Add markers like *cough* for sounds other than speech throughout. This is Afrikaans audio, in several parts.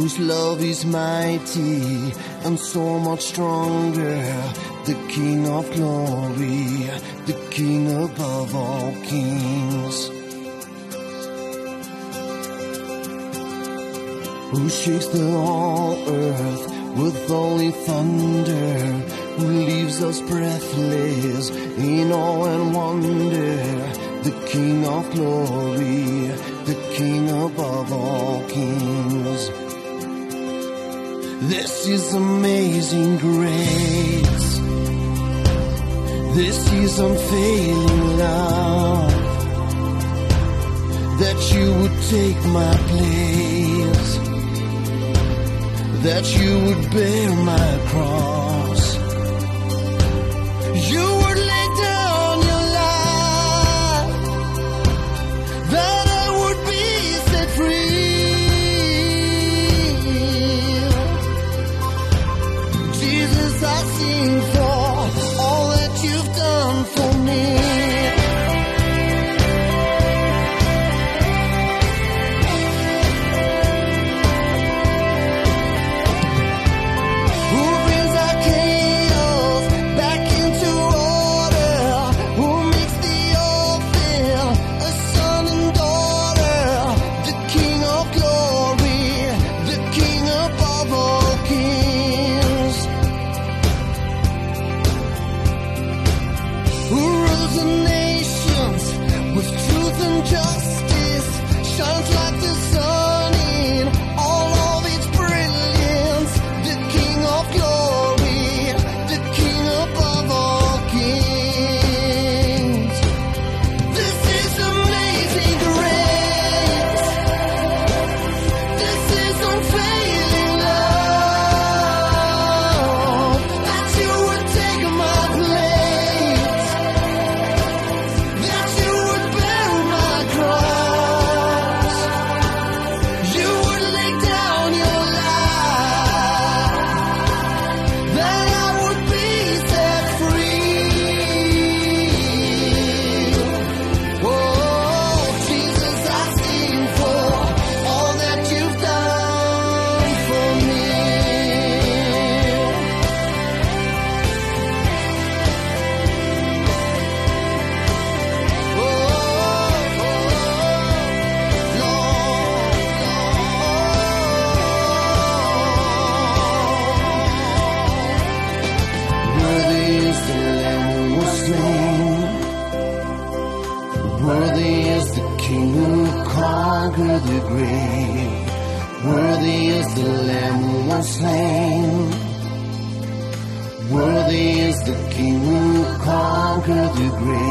Whose love is mighty and so much stronger? The King of glory, the King above all kings. Who shakes the whole earth with holy thunder? Who leaves us breathless in awe and wonder? the King of glory, This is amazing grace. This is unfailing love. That you would take my place. That you would bear my cross. King who conquered the grave.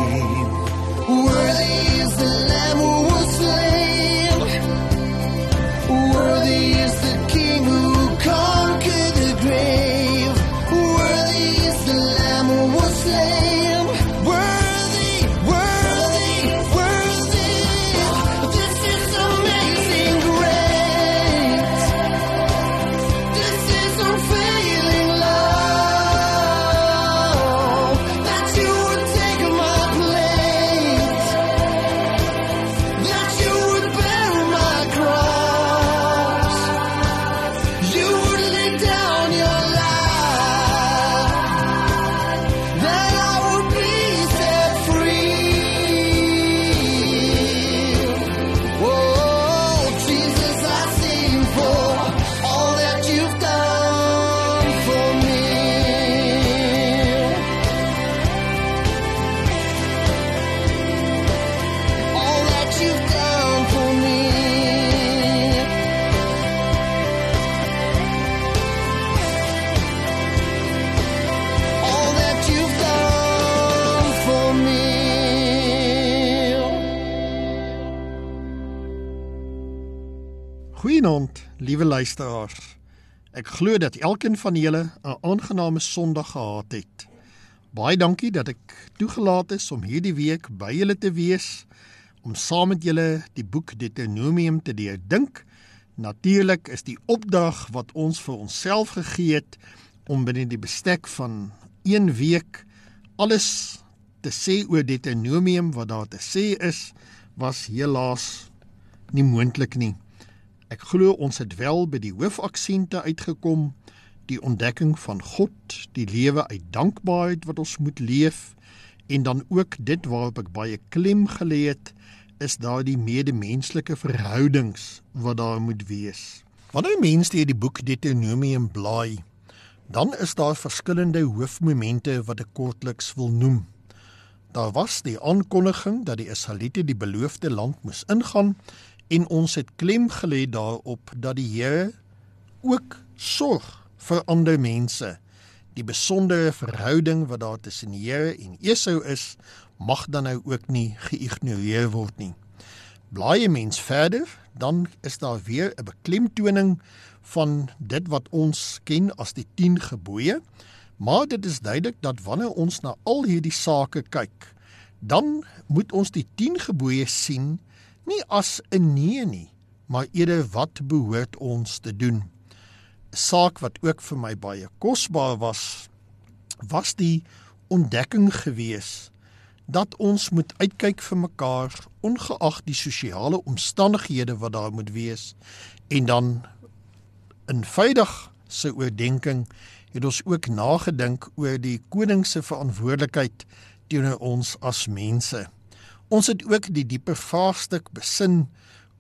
Goeienaand, liewe luisteraars. Ek glo dat elkeen van julle 'n aangename Sondag gehad het. Baie dankie dat ek toegelaat is om hierdie week by julle te wees om saam met julle die boek Deuteronomium te deurdink. Natuurlik is die opdrag wat ons vir onsself gegee het om binne die bestek van 1 week alles te sê oor Deuteronomium wat daar te sê is, was helaas nie moontlik nie. Ek glo ons het wel by die hoofaksente uitgekom, die ontdekking van God, die lewe uit dankbaarheid wat ons moet leef en dan ook dit waarop ek baie klem gelê het, is daar die medemenslike verhoudings wat daar moet wees. Wanneer mense deur die boek Deuteronomium blaai, dan is daar verskillende hoofmomente wat ek kortliks wil noem. Daar was die aankondiging dat die Israeliete die beloofde land moes ingaan en ons het klem gelê daarop dat die Here ook sorg vir ander mense. Die besondere verhouding wat daar tussen die Here en Esau is, mag dan nou ook nie geïgnoreer word nie. Blaai mens verder, dan is daar weer 'n beklemtoning van dit wat ons ken as die 10 gebooie. Maar dit is duidelik dat wanneer ons na al hierdie sake kyk, dan moet ons die 10 gebooie sien nie as 'n nee nie, maar eerder wat behoort ons te doen. 'n Saak wat ook vir my baie kosbaar was, was die ontdekking gewees dat ons moet uitkyk vir mekaar ongeag die sosiale omstandighede wat daar moet wees en dan in veilig se oordenking het ons ook nagedink oor die koning se verantwoordelikheid teenoor ons as mense. Ons het ook die dieper vraagstuk besin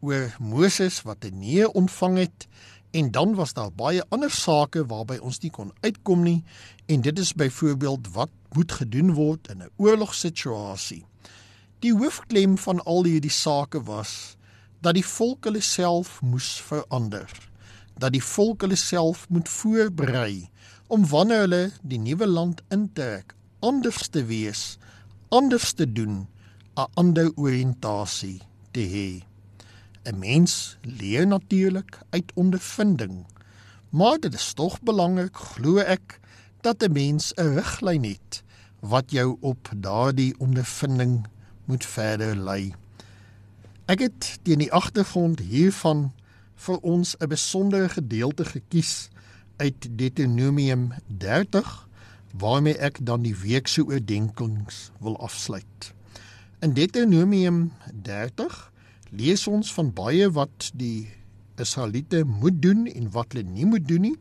oor Moses wat 'n nee ontvang het en dan was daar baie ander sake waarby ons nie kon uitkom nie en dit is byvoorbeeld wat moet gedoen word in 'n oorlogssituasie. Die hoofklem van al hierdie sake was dat die volk hulle self moes verander, dat die volk hulle self moet voorberei om wanneer hulle die nuwe land intrek, anders te wees, anders te doen 'n ander oriëntasie te hê. 'n Mens leer natuurlik uit ondervinding, maar dit is tog belangrik glo ek dat 'n mens 'n riglyn het wat jou op daardie ondervinding moet verder lei. Ek het teen die agtergrond hiervan vir ons 'n besondere gedeelte gekies uit Deuteronomium 30 waarmee ek dan die week se oordeenkings wil afsluit. In Deuteronomium 30 lees ons van baie wat die Israeliete moet doen en wat hulle nie moet doen nie.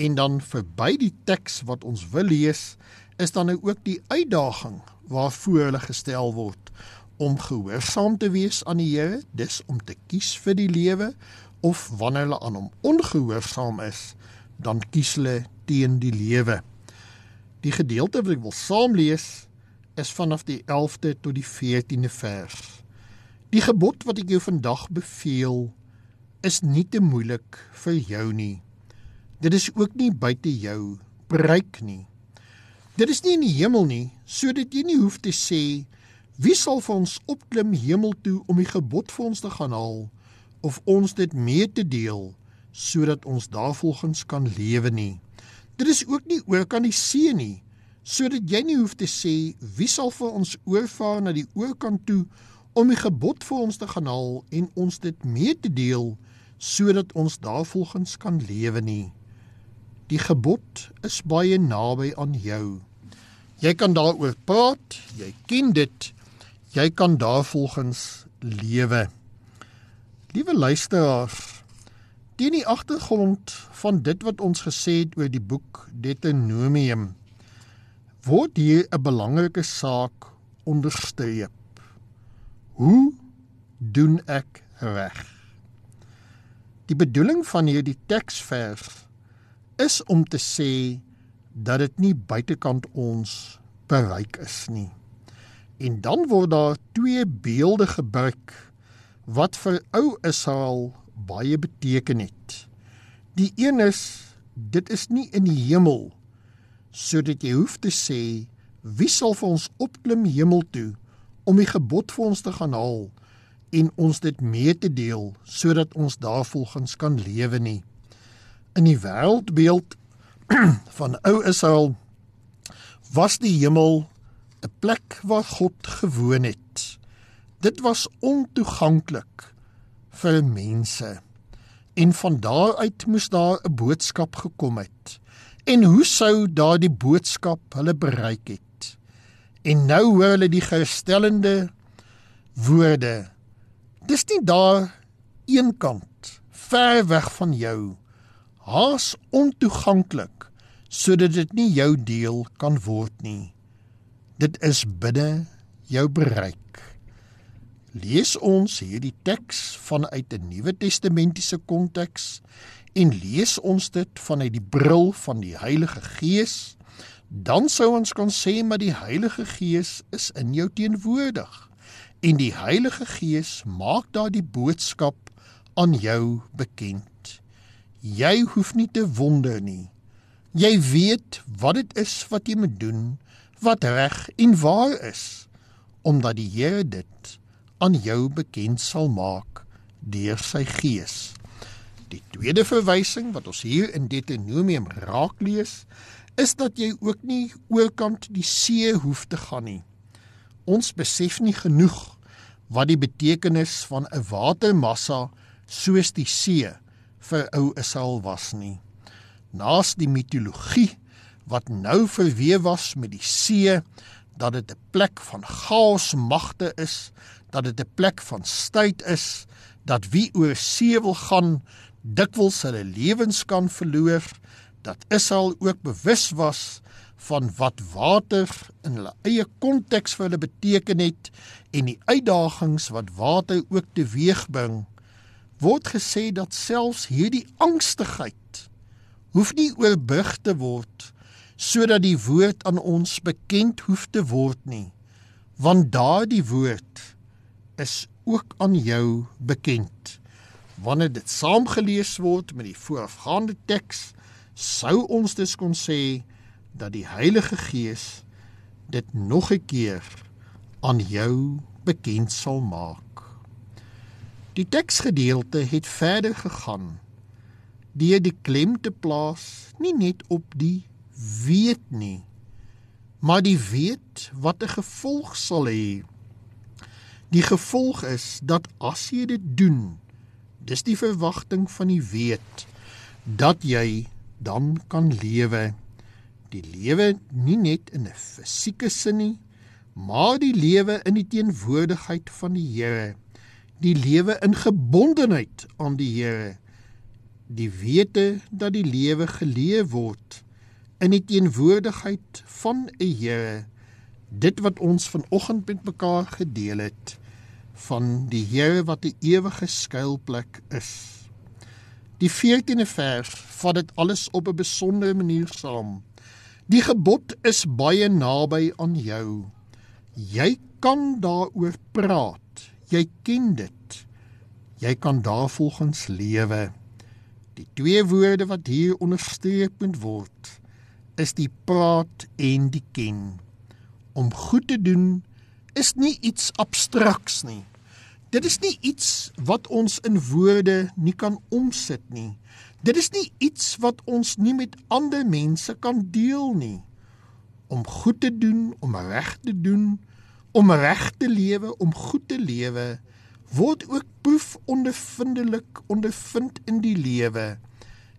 En dan verby die teks wat ons wil lees, is dan nou ook die uitdaging waarvoor hulle gestel word om gehoorsaam te wees aan die Here, dis om te kies vir die lewe of wanneer hulle aan hom ongehoorsaam is, dan kies hulle teen die lewe. Die gedeelte wat ek wil saam lees is vanaf die 11de tot die 14de vers. Die gebod wat ek jou vandag beveel is nie te moeilik vir jou nie. Dit is ook nie buite jou bereik nie. Dit is nie in die hemel nie, sodat jy nie hoef te sê wie sal vir ons opklim hemel toe om die gebod vir ons te gaan haal of ons dit mee te deel sodat ons daarvolgens kan lewe nie. Dit is ook nie oor kan die see nie sodat jy nie hoef te sê wie sal vir ons oorvaar na die oorkant toe om die gebod vir ons te gaan haal en ons dit mee te deel sodat ons daarvolgens kan lewe nie. Die gebod is baie naby aan jou. Jy kan daaroor praat, jy ken dit, jy kan daarvolgens lewe. Liewe luisteraars, teen die agtergrond van dit wat ons gesê het oor die boek Deuteronomium word hier 'n belangrike saak onderstreep. Hoe doen ek reg? Die bedoeling van hierdie teksvers is om te sê dat dit nie buitekant ons bereik is nie. En dan word daar twee beelde gebruik wat vir ou Israel baie beteken het. Die een is dit is nie in die hemel sodat jy hoef te sê wie sal vir ons opklim hemel toe om die gebod vir ons te gaan haal en ons dit mee te deel sodat ons daarvolgens kan lewe nie. In die wêreldbeeld *clears throat* van ou Israel was die hemel 'n plek waar God gewoon het. Dit was ontoeganklik vir mense. En van daar uit moes daar 'n boodskap gekom het. En hoe sou daardie boodskap hulle bereik het? En nou hoor hulle die gerstellende woorde. Dis nie daar eenkant ver weg van jou. Haas ontoeganklik sodat dit nie jou deel kan word nie. Dit is binne jou bereik. Lees ons hierdie teks vanuit 'n Nuwe Testamentiese konteks en lees ons dit vanuit die bril van die Heilige Gees, dan sou ons kan sê maar die Heilige Gees is in jou teenwoordig en die Heilige Gees maak daardie boodskap aan jou bekend. Jy hoef nie te wonder nie. Jy weet wat dit is wat jy moet doen, wat reg en waar is, omdat die Here dit aan jou bekend sal maak deur sy Gees. Die tweede verwysing wat ons hier in Deuteronomium raak lees, is dat jy ook nie oorkant die see hoef te gaan nie. Ons besef nie genoeg wat die betekenis van 'n watermassa soos die see vir ou Israel was nie naas die mitologie wat nou verweef was met die see dat dit 'n plek van chaos magte is, dat dit 'n plek van stryd is, dat wie oor see wil gaan dikwels hulle lewens kan verloor, dat Israel ook bewus was van wat water in hulle eie konteks vir hulle beteken het en die uitdagings wat water ook teweegbring, word gesê dat selfs hierdie angstigheid hoef nie oorbrug te word sodat die woord aan ons bekend hoef te word nie want daardie woord is ook aan jou bekend wanneer dit saamgelees word met die voorafgaande teks sou ons dus kon sê dat die Heilige Gees dit nog 'n keer aan jou bekend sal maak. Die teksgedeelte het verder gegaan deur die klem te plaas nie net op die weet nie maar die weet wat 'n gevolg sal hê die gevolg is dat as jy dit doen dis die verwagting van die weet dat jy dan kan lewe. Die lewe nie net in 'n fisieke sin nie maar die lewe in die teenwoordigheid van die Here. Die lewe in gebondenheid aan die Here. Die wete dat die lewe geleef word in die teenwoordigheid van 'n Here. Dit wat ons vanoggend met mekaar gedeel het van die Here wat 'n ewige skuilplek is. Die 14de vers vat dit alles op 'n besondere manier saam. Die gebod is baie naby aan jou. Jy kan daaroor praat. Jy ken dit. Jy kan daarvolgens lewe. Die twee woorde wat hier onderstreep moet word is die praat en die ken. Om goed te doen is nie iets abstraks nie. Dit is nie iets wat ons in woorde nie kan omsit nie. Dit is nie iets wat ons nie met ander mense kan deel nie. Om goed te doen, om reg te doen, om reg te lewe, om goed te lewe word ook proef ondervindelik ondervind in die lewe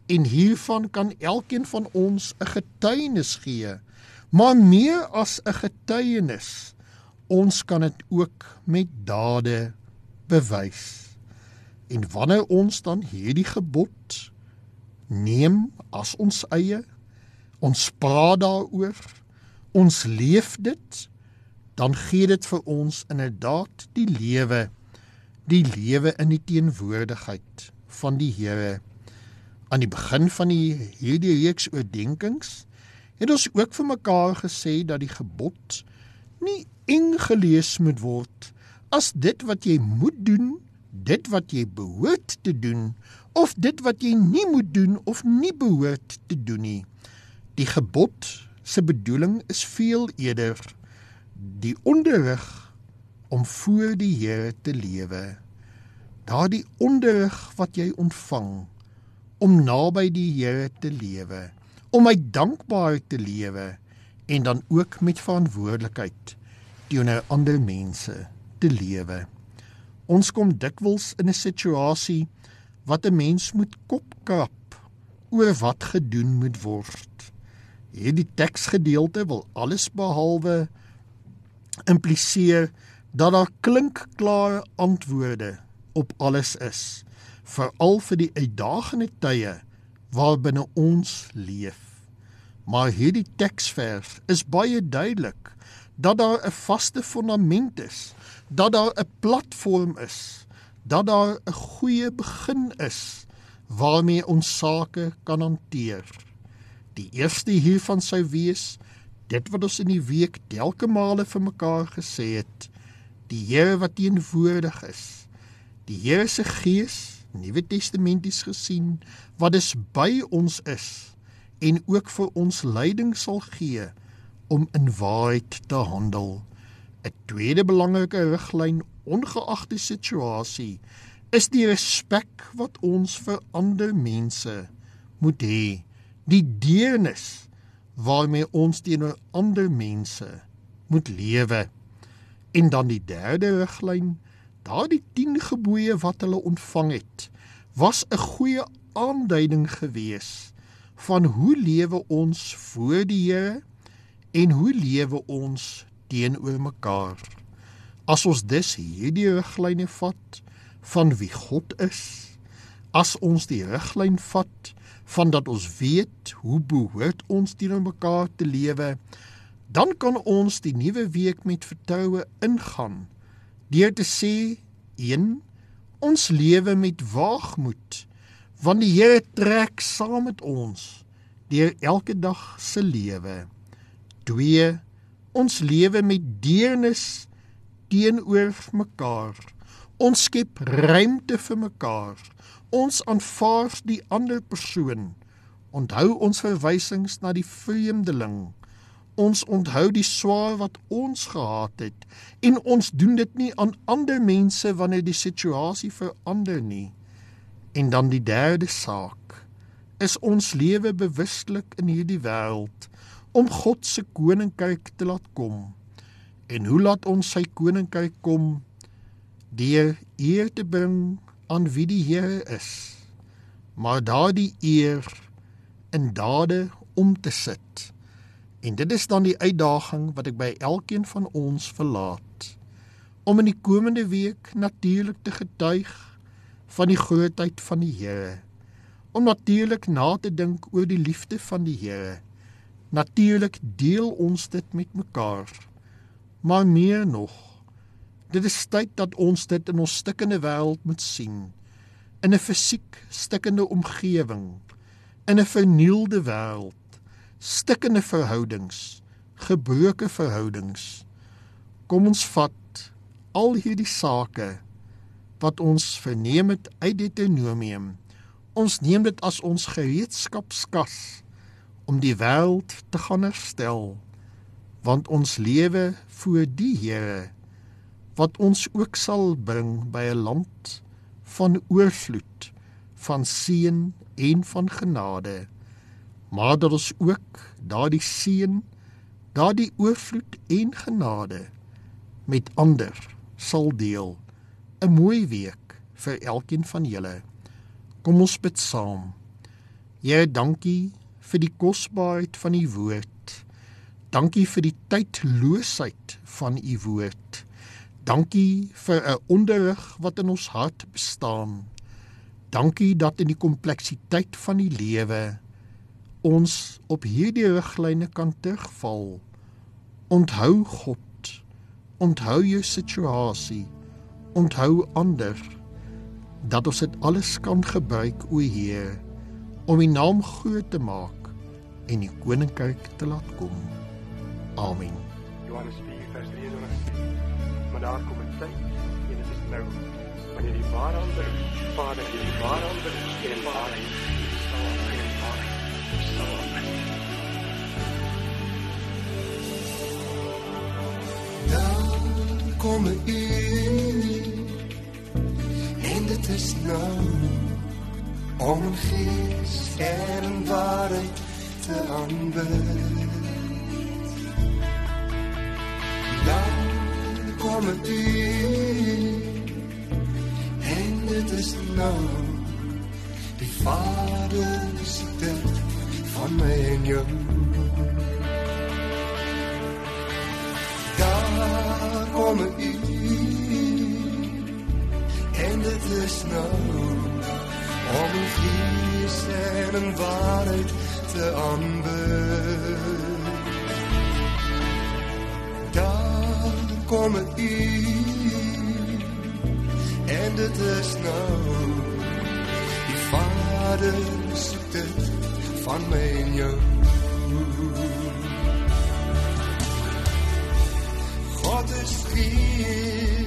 en hiervan kan elkeen van ons 'n getuienis gee maar meer as 'n getuienis ons kan dit ook met dade bewys en wanneer ons dan hierdie gebod neem as ons eie ons praat daaroor ons leef dit dan gee dit vir ons inderdaad die lewe die lewe in die teenwoordigheid van die Here. Aan die begin van die hierdie reeks oordenkings het ons ook vir mekaar gesê dat die gebod nie eng gelees moet word as dit wat jy moet doen, dit wat jy behoort te doen of dit wat jy nie moet doen of nie behoort te doen nie. Die gebod se bedoeling is veel eerder die onderrig om voor die Here te lewe. daardie onderrig wat jy ontvang om naby die Here te lewe, om hy dankbaar te lewe en dan ook met verantwoordelikheid teenoor ander mense te lewe. Ons kom dikwels in 'n situasie wat 'n mens moet kopkrap oor wat gedoen moet word. Hierdie teksgedeelte wil alles behalwe impliseer dat daar klinkklare antwoorde op alles is, veral vir die uitdagende tye waarbinne ons leef. Maar hierdie teksvers is baie duidelik dat daar 'n vaste fondament is, dat daar 'n platform is, dat daar 'n goeie begin is waarmee ons sake kan hanteer. Die eerste hiervan sou wees dit wat ons in die week telke male vir mekaar gesê het, die Here wat teenwoordig is die Here se Gees Nuwe Testamenties gesien wat dis by ons is en ook vir ons leiding sal gee om in waarheid te handel. 'n Tweede belangrike riglyn ongeag die situasie is die respek wat ons vir ander mense moet hê. Die deernis waarmee ons teenoor ander mense moet lewe. En dan die derde riglyn Daardie 10 gebooie wat hulle ontvang het, was 'n goeie aanduiding gewees van hoe lewe ons voor die Here en hoe lewe ons teenoor mekaar. As ons dus hierdie riglyne vat van wie God is, as ons die riglyn vat van dat ons weet hoe behoort ons teenoor mekaar te lewe, dan kan ons die nuwe week met vertroue ingaan deur te sê 1 ons lewe met waagmoed want die Here trek saam met ons deur elke dag se lewe. 2 ons lewe met deernis teenoor mekaar. Ons skep ruimte vir mekaar. Ons aanvaar die ander persoon. Onthou ons verwysings na die vreemdeling. Ons onthou die swaar wat ons gehad het en ons doen dit nie aan ander mense wanneer die situasie verander nie. En dan die derde saak is ons lewe bewustelik in hierdie wêreld om God se koninkryk te laat kom. En hoe laat ons sy koninkryk kom? Deur eer te bring aan wie die Here is. Maar daardie eer in dade om te sit. En dit is dan die uitdaging wat ek by elkeen van ons verlaat om in die komende week natuurlik te getuig van die grootheid van die Here. Om natuurlik na te dink oor die liefde van die Here. Natuurlik deel ons dit met mekaar. Maar meer nog, dit is tyd dat ons dit in ons stikkende wêreld moet sien. In 'n fisiek stikkende omgewing, in 'n vernielde wêreld stikkende verhoudings, gebroke verhoudings. Kom ons vat al hierdie sake wat ons verneem het uit Deuteronomium. Ons neem dit as ons gereedskapskas om die wêreld te gaan herstel want ons lewe voor die Here wat ons ook sal bring by 'n land van oorvloed van seën en van genade maar dat ons ook daardie seën, daardie oorvloed en genade met ander sal deel. 'n Mooi week vir elkeen van julle. Kom ons bid saam. Here, dankie vir die kosbaarheid van u woord. Dankie vir die tydloosheid van u woord. Dankie vir 'n onderrig wat in ons hart bestaan. Dankie dat in die kompleksiteit van die lewe ons op hierdie riglyne kan terugval. Onthou God. Onthou jou situasie. Onthou ander dat ons dit alles kan gebruik o Heer om U naam groot te maak en die koninkryk te laat kom. Amen. Johannes 4 vers 23. Maar daar kom 'n tyd en dit is nou wanneer die ware Vader die ware en waarheid sal Dan kom u en dit is nou om in gees en in waarheid te aanbid. Dan kom het u en dit is nou die Vader siekte van my en jou. Daar kom het u het is om een vries en een waarheid te ambten, dan komt het en het is nou. Die vader zoekt het van mijn jeugd. God is hier.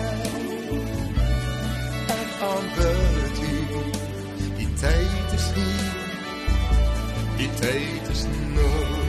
u. Die